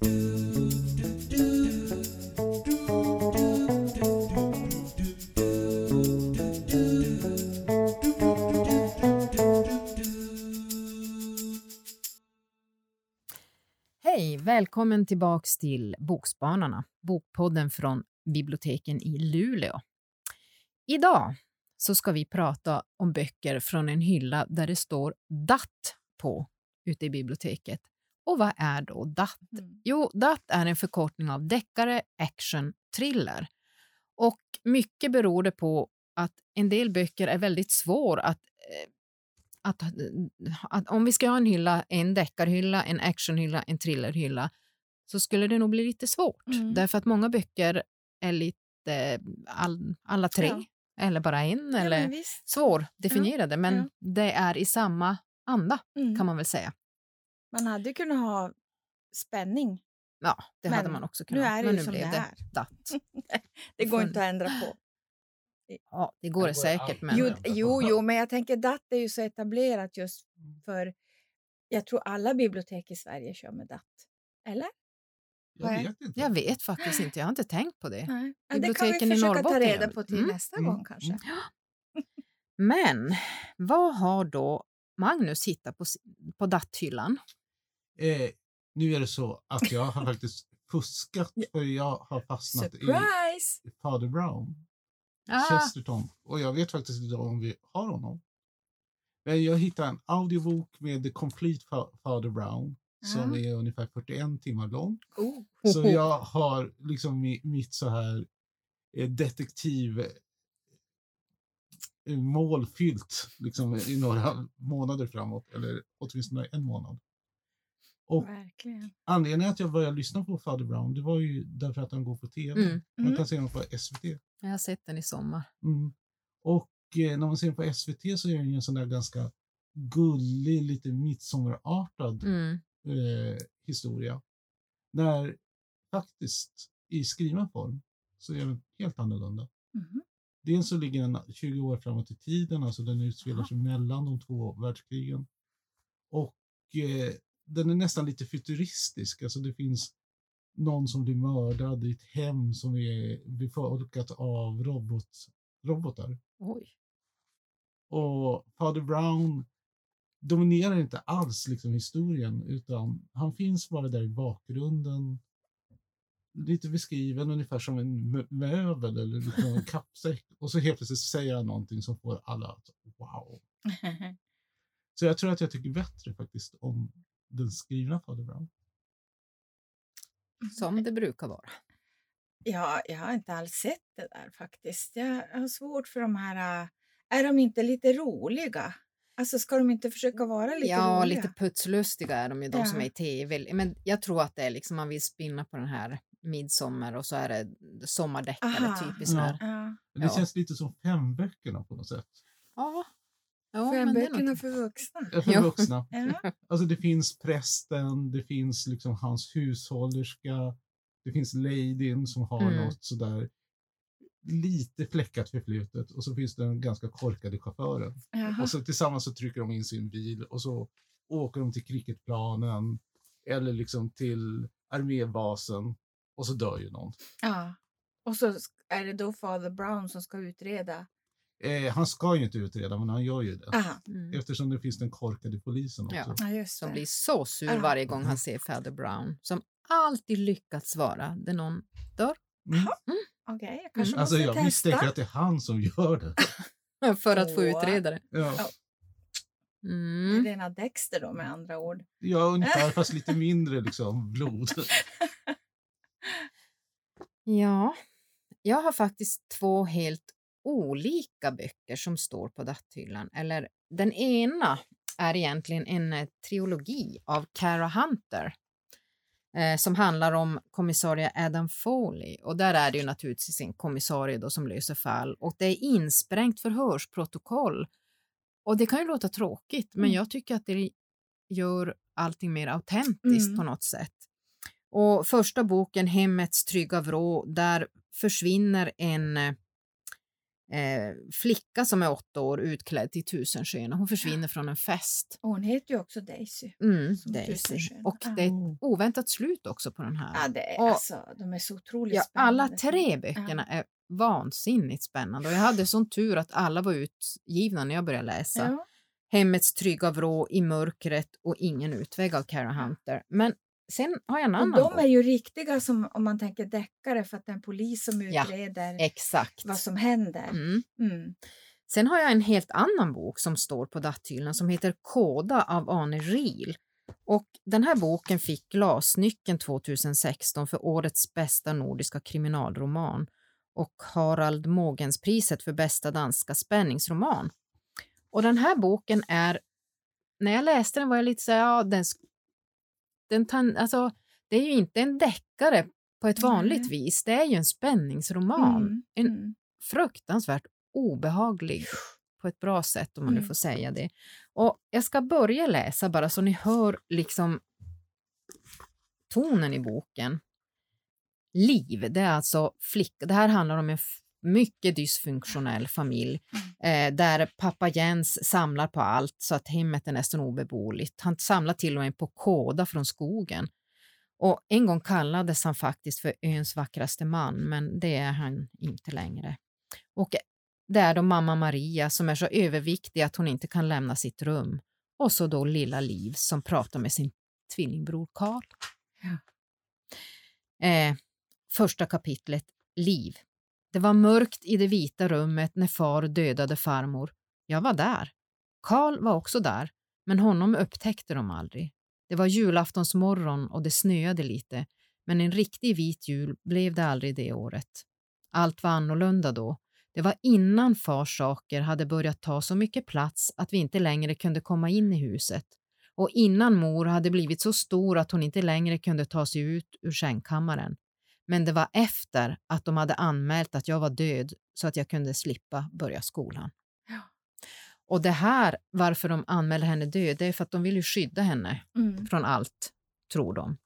Hej! Välkommen tillbaks till Bokspanarna, bokpodden från biblioteken i Luleå. Idag så ska vi prata om böcker från en hylla där det står Datt på ute i biblioteket. Och vad är då DAT? Mm. Jo, DAT är en förkortning av deckare, action, thriller. Och mycket beror det på att en del böcker är väldigt svår att eh, att, att om vi ska ha en hylla, en deckarhylla, en actionhylla, en thrillerhylla, så skulle det nog bli lite svårt. Mm. Därför att många böcker är lite all, alla tre, Ja. eller bara en, Ja, eller men svårdefinierade, men ja. det är i samma anda Mm. kan man väl säga. Man hade kunnat ha spänning. Ja, det hade Men man också nu kunnat. är det men nu som blev det det är. datt. Det går inte att ändra på. Ja, det går det går säkert, men Jo, jo, jo, men jag tänker DAT är ju så etablerat just för jag tror alla bibliotek i Sverige kör med DAT. Eller? Jag vet inte. jag vet faktiskt inte. Jag har inte tänkt på det. Nej. Ja, det kan vi Biblioteken försöka ta reda på det. till Mm, nästa mm, gång kanske. mm. Men vad har då Magnus hittat på, på datthyllan? Eh, nu är det så att jag har faktiskt fuskat för jag har fastnat Surprise! i Father Brown, Ah, Chesterton. Och jag vet faktiskt inte om vi har honom. Men jag hittade en audiobok med The Complete Fa- Father Brown som Ah. är ungefär 41 timmar lång. Oh. Så jag har liksom mi- mitt så här eh, detektiv eh, mål fyllt liksom, i några månader framåt, eller åtminstone en månad. Och Verkligen. anledningen att jag började lyssna på Father Brown, det var ju därför att han går på tv. Mm. Man Mm. kan se honom på SVT. jag har sett den i sommar. Mm. Och eh, när man ser den på SVT så är den ju en sån där ganska gullig, lite midsommarartad Mm. eh, historia. När faktiskt i skriven form så är den helt annorlunda. Mhm. Dels så ligger den 20 år framåt i tiden, alltså den utspelar sig mellan de två världskrigen. Och eh, den är nästan lite futuristisk, alltså det finns någon som blir mördad i ett hem som är befolkat av robot, robotar. Oj. Och Father Brown dominerar inte alls liksom historien utan han finns bara där i bakgrunden. Lite beskriven ungefär som en mö- möbel eller liksom en kappsäck. Och så helt plötsligt säger han någonting som får alla att wow. Så jag tror att jag tycker bättre faktiskt om den skrivna Father Brown. Som det brukar vara. Ja, jag har inte alls sett det där faktiskt. Jag har svårt för de här... äh, Är de inte lite roliga? Alltså ska de inte försöka vara lite ja, roliga? lite putslustiga är de ju, de som Ja. är i tv. Men jag tror att det är liksom man vill spinna på den här midsommar och så är det sommardäckare, typiskt så här. Ja. Men Det Ja. känns lite som femböckerna på något sätt. Ja. Ja, För men det är böckerna något. för vuxna. För vuxna. Alltså det finns prästen, det finns liksom hans hushållerska, det finns ladyn som har Mm. något sådär lite fläckat förflutet och så finns det den ganska korkade chauffören. Jaha. Och så tillsammans så trycker de in sin bil och så åker de till cricketplanen eller liksom till armébasen och så dör ju någon. Ja. Och så är det då Father Brown som ska utreda. Eh, han ska ju inte utreda men han gör ju det. Aha. Mm. Eftersom det finns den korkade polisen också. Ja. Som blir så sur varje gång han ser Father Brown. Som alltid lyckats vara där någon dör. Mm. Okej, jag kanske Alltså måste jag testa. misstänker att det är han som gör det. För att få Åh. utreda det. Ja. Mm. Rena Dexter då med andra ord. Ja, ungefär, fast lite mindre liksom blod. Ja, jag har faktiskt två helt olika böcker som står på datthyllan. Eller den ena är egentligen en eh, trilogi av Cara Hunter eh, som handlar om kommissarie Adam Foley. Och där är det ju naturligtvis en kommissarie då som löser fall och det är insprängt förhörsprotokoll. Och det kan ju låta tråkigt, men Mm. jag tycker att det gör allting mer autentiskt Mm. på något sätt. Och första boken, Hemmets trygga vrå, där försvinner en, eh, flicka som är åtta år utklädd till Tusensköna. Hon försvinner från en fest. Och hon heter ju också Daisy. Mm, Daisy. Och Ja. det är ett oväntat slut också på den här. Ja, det är, Och- alltså, de är så otroligt Ja, spännande. alla tre böckerna är vansinnigt spännande och jag hade sån tur att alla var utgivna när jag började läsa. Ja. Hemmets trygga vrå, I mörkret och Ingen utväg av Cara Hunter. Men sen har jag en Och annan de bok. är ju riktiga som om man tänker deckare för att det är en polis som Ja, utreder Exakt. vad som händer. Mm. Mm. Sen har jag en helt annan bok som står på datthyllan som heter Koda av Arne Riel. Och den här boken fick Glasnyckeln 2016 för årets bästa nordiska kriminalroman och Harald Mogenspriset för bästa danska spänningsroman. Och den här boken är, när jag läste den var jag lite så här, ja, den, den tan, alltså, det är ju inte en deckare på ett vanligt Nej. vis, det är ju en spänningsroman. Mm. En Mm. fruktansvärt obehaglig på ett bra sätt om man nu Mm. får säga det. Och jag ska börja läsa bara så ni hör liksom tonen i boken. Liv, det är alltså flicka. Det här handlar om en mycket dysfunktionell familj eh, där pappa Jens samlar på allt så att hemmet är nästan obeboeligt. Han samlar till och med på kåda från skogen. Och en gång kallades han faktiskt för öns vackraste man, men det är han inte längre. Och det är då mamma Maria som är så överviktig att hon inte kan lämna sitt rum. Och så då lilla Liv som pratar med sin tvillingbror Karl. Eh, första kapitlet, Liv. Det var mörkt i det vita rummet när far dödade farmor. Jag var där. Karl var också där, men honom upptäckte de aldrig. Det var julaftonsmorgon och det snöade lite, men en riktig vit jul blev det aldrig det året. Allt var annorlunda då. Det var innan fars saker hade börjat ta så mycket plats att vi inte längre kunde komma in i huset. Och innan mor hade blivit så stor att hon inte längre kunde ta sig ut ur sängkammaren. Men det var efter att de hade anmält att jag var död så att jag kunde slippa börja skolan. Ja. Och det här, varför de anmälde henne död, det är för att de vill ju skydda henne Mm. från allt, tror de.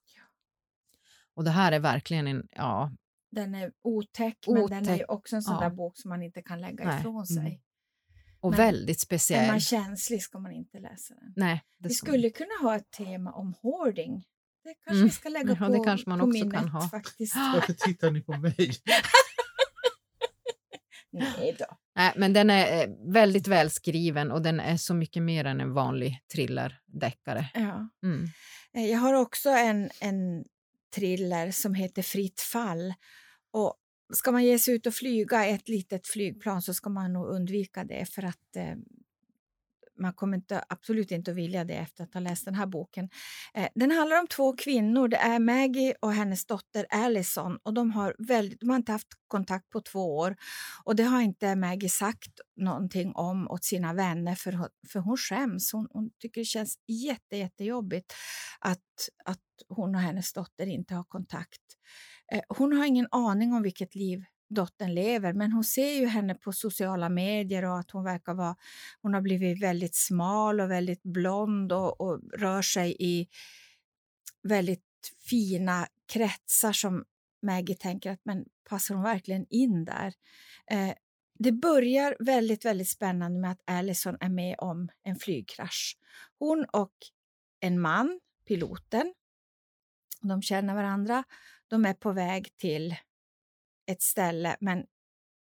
Och det här är verkligen en, ja, Den är otäck, men den är Otäck, också en sån ja. där bok som man inte kan lägga Nej, ifrån sig. mm. och Men väldigt Är speciell. man känslig ska man inte läsa den. Nej, Vi skulle kunna ha ett tema om hoarding. Det kanske Mm. vi ska lägga Ja, på, det kanske man på också minnet kan ha. faktiskt. Varför tittar ni på mig? Nej då. Nej, men den är eh, väldigt välskriven och den är så mycket mer än en vanlig thrillerdeckare. Ja. Mm. Eh, Jag har också en, en thriller som heter Fritt fall. Och ska man ge sig ut och flyga i ett litet flygplan så ska man nog undvika det för att eh, man kommer inte, absolut inte att vilja det efter att ha läst den här boken. Eh, den handlar om två kvinnor. Det är Maggie och hennes dotter Allison. Och de, har väldigt, de har inte haft kontakt på två år. Och det har inte Maggie sagt någonting om åt sina vänner för, hon- för hon skäms. Hon, hon tycker det känns jätte, jättejobbigt att, att hon och hennes dotter inte har kontakt. Eh, hon har ingen aning om vilket liv dottern lever men hon ser ju henne på sociala medier och att hon verkar vara hon har blivit väldigt smal och väldigt blond och, och rör sig i väldigt fina kretsar som Maggie tänker att men passar hon verkligen in där? Eh, det börjar väldigt, väldigt spännande med att Allison är med om en flygkrasch. Hon och en man, piloten, de känner varandra. De är på väg till ett ställe men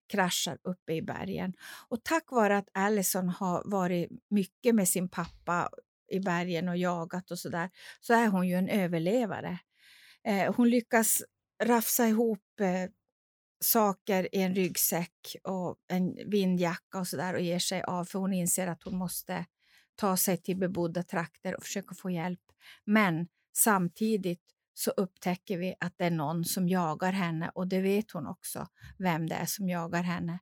kraschar uppe i bergen. Och tack vare att Allison har varit mycket med sin pappa i bergen och jagat och sådär så är hon ju en överlevare. Eh, hon lyckas rafsa ihop eh, saker i en ryggsäck och en vindjacka och sådär och ger sig av för hon inser att hon måste ta sig till bebodda trakter och försöka få hjälp. Men samtidigt så upptäcker vi att det är någon som jagar henne och det vet hon också vem det är som jagar henne.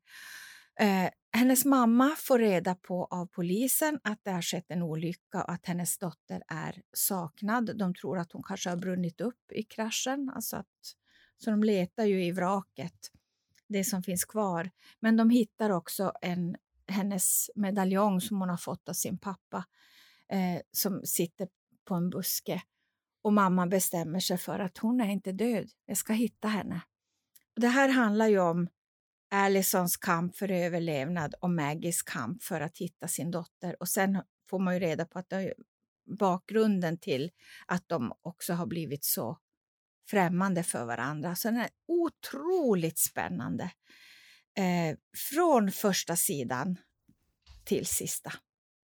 Eh, hennes mamma får reda på av polisen att det har skett en olycka och att hennes dotter är saknad. De tror att hon kanske har brunnit upp i kraschen, alltså att, så de letar ju i vraket, det som finns kvar. Men de hittar också en, hennes medaljong som hon har fått av sin pappa eh, som sitter på en buske. Och mamma bestämmer sig för att hon är inte död, jag ska hitta henne. Det här handlar ju om Allisons kamp för överlevnad och Maggies kamp för att hitta sin dotter. Och sen får man ju reda på att det är bakgrunden till att de också har blivit så främmande för varandra. Så den är otroligt spännande. Eh, från första sidan till sista.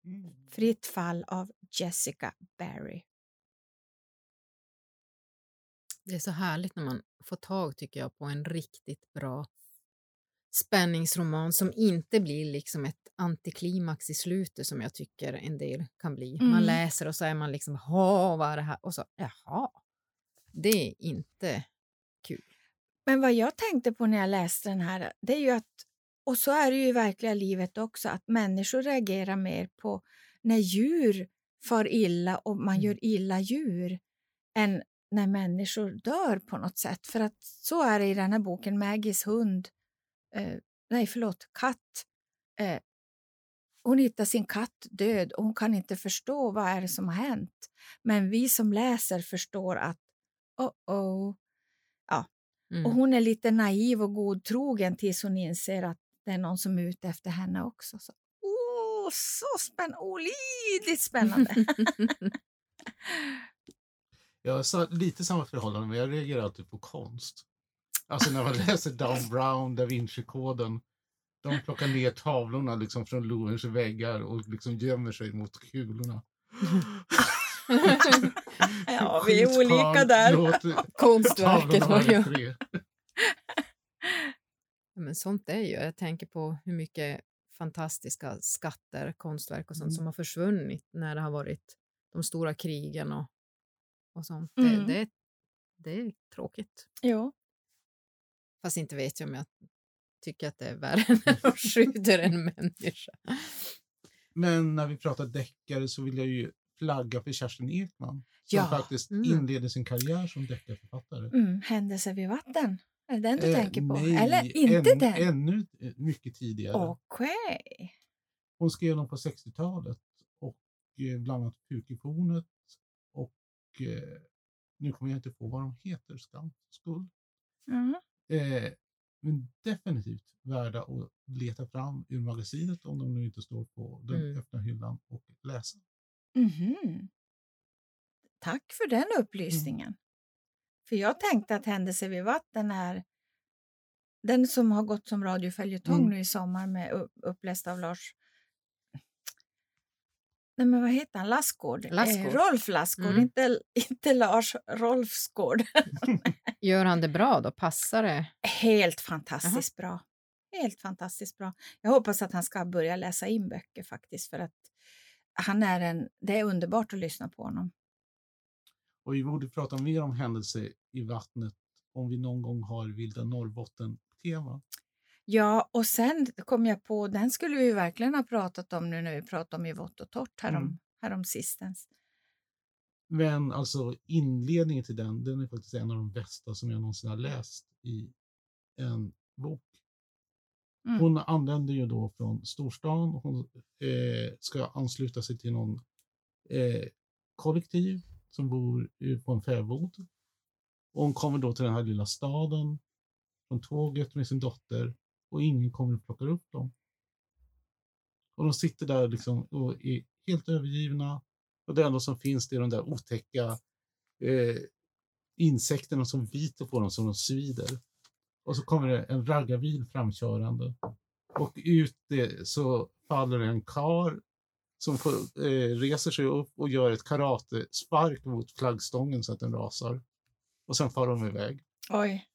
Mm. Fritt fall av Jessica Barry. Det är så härligt när man får tag, tycker jag, på en riktigt bra spänningsroman som inte blir liksom ett antiklimax i slutet som jag tycker en del kan bli. Man Mm. läser och så är man liksom, ha vad är det här? Och så, jaha. Det är inte kul. Men vad jag tänkte på när jag läste den här, det är ju att, och så är det ju i verkliga livet också, att människor reagerar mer på när djur far illa och man Mm. gör illa djur än när människor dör på något sätt. För att så är det i den här boken, Maggies hund, eh, nej förlåt, katt. Eh, hon hittar sin katt död och hon kan inte förstå vad är det som har hänt. Men vi som läser förstår att oh oh, Mm. och hon är lite naiv och godtrogen tills hon inser att det är någon som är ute efter henne också. Så, oh, så spännande! Olidligt spännande! Jag har sa- lite samma förhållande, men jag reagerar alltid på konst. Alltså när man läser Dan Brown, Da Vinci-koden. De plockar ner tavlorna liksom från Louvres väggar och liksom gömmer sig mot kulorna. ja, vi är olika där. låt Konstverket var ju... Men sånt är ju, jag tänker på hur mycket fantastiska skatter, konstverk och sånt Mm. som har försvunnit när det har varit de stora krigen och, och sånt. Mm. Det, det, det är tråkigt. Jo. Fast inte vet jag om jag tycker att det är värre när de skjuter en människa. Men när vi pratar deckare så vill jag ju flagga för Kerstin Ekman. Som Ja. faktiskt Mm. inleder sin karriär som deckarförfattare. Mm, händelser vid vatten. Är det den du Eh, tänker på? nej, Eller inte än- den? Ännu eh, mycket tidigare. Okej. Hon skrev dem på 60-talet och eh, bland annat Pukefornet och eh, nu kommer jag inte på vad de heter, skam, skull. Mm. Eh, men definitivt värda att leta fram ur magasinet om de nu inte står på den Mm. öppna hyllan och läsa. Mhm. Tack för den upplysningen. För jag tänkte att Händelser vid vatten är den som har gått som radioföljetong Mm. nu i sommar med upp- uppläst av Lars Nej, men vad heter han? Lassgård? Lassgård. Eh, Rolf Lassgård, Mm. inte, inte Lars Rolfsgård. Gör han det bra då? Passar det? Helt fantastiskt bra. Helt fantastiskt bra. Jag hoppas att han ska börja läsa in böcker faktiskt för att han är en, det är underbart att lyssna på honom. Och vi borde prata mer om händelser i vattnet om vi någon gång har Vilda Norrbotten-tema. Ja, och sen kom jag på, den skulle vi verkligen ha pratat om nu när vi pratade om i vått och torrt härom, Mm. härom sistens. Men alltså inledningen till den, den är faktiskt en av de bästa som jag någonsin har läst i en bok. Mm. Hon anländer ju då från storstan. Hon eh, ska ansluta sig till någon eh, kollektiv som bor på en fäbod. Och hon kommer då till den här lilla staden från tåget med sin dotter och ingen kommer och plockar upp dem. Och de sitter där liksom och är helt övergivna. Och det enda som finns det är de där otäcka eh, insekterna som biter på dem som de svider. Och så kommer det en raggarbil framkörande. Och ut det, så faller en kar som får, eh, reser sig upp och gör ett karatespark mot flaggstången så att den rasar. Och sen far de iväg. Oj.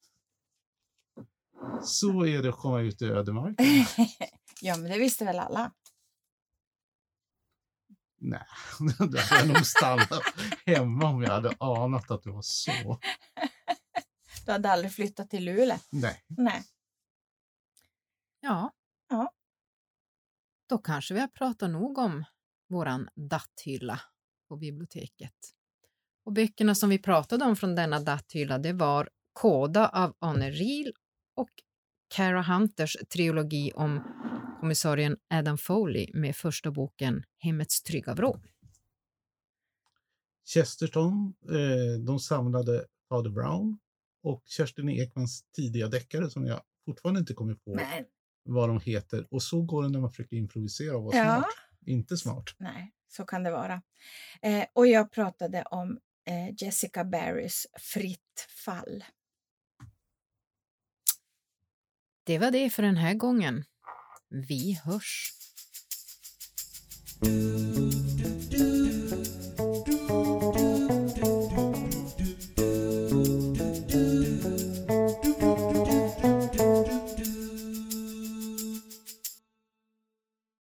Så är det att komma ut i ödemark. ja, men det visste väl alla. Nej, det hade jag nog stannat hemma om jag hade anat att det var så. Du hade aldrig flyttat till Luleå. Nej. Nej. Ja. Ja. Då kanske vi har pratat nog om våran datthylla på biblioteket. Och böckerna som vi pratade om från denna datthylla det var Koda av Anne Riel och Cara Hunters trilogi om kommissarien Adam Foley med första boken Hemmets trygga vrå. Chesterton, eh, de samlade Fader Brown och Kerstin Ekmans tidiga deckare som jag fortfarande inte kommit på Men, vad de heter. Och så går det när man försöker improvisera och vara Ja. smart. Inte smart. nej, så kan det vara. Eh, och jag pratade om eh, Jessica Barrys Fritt fall. Det var det för den här gången. Vi hörs.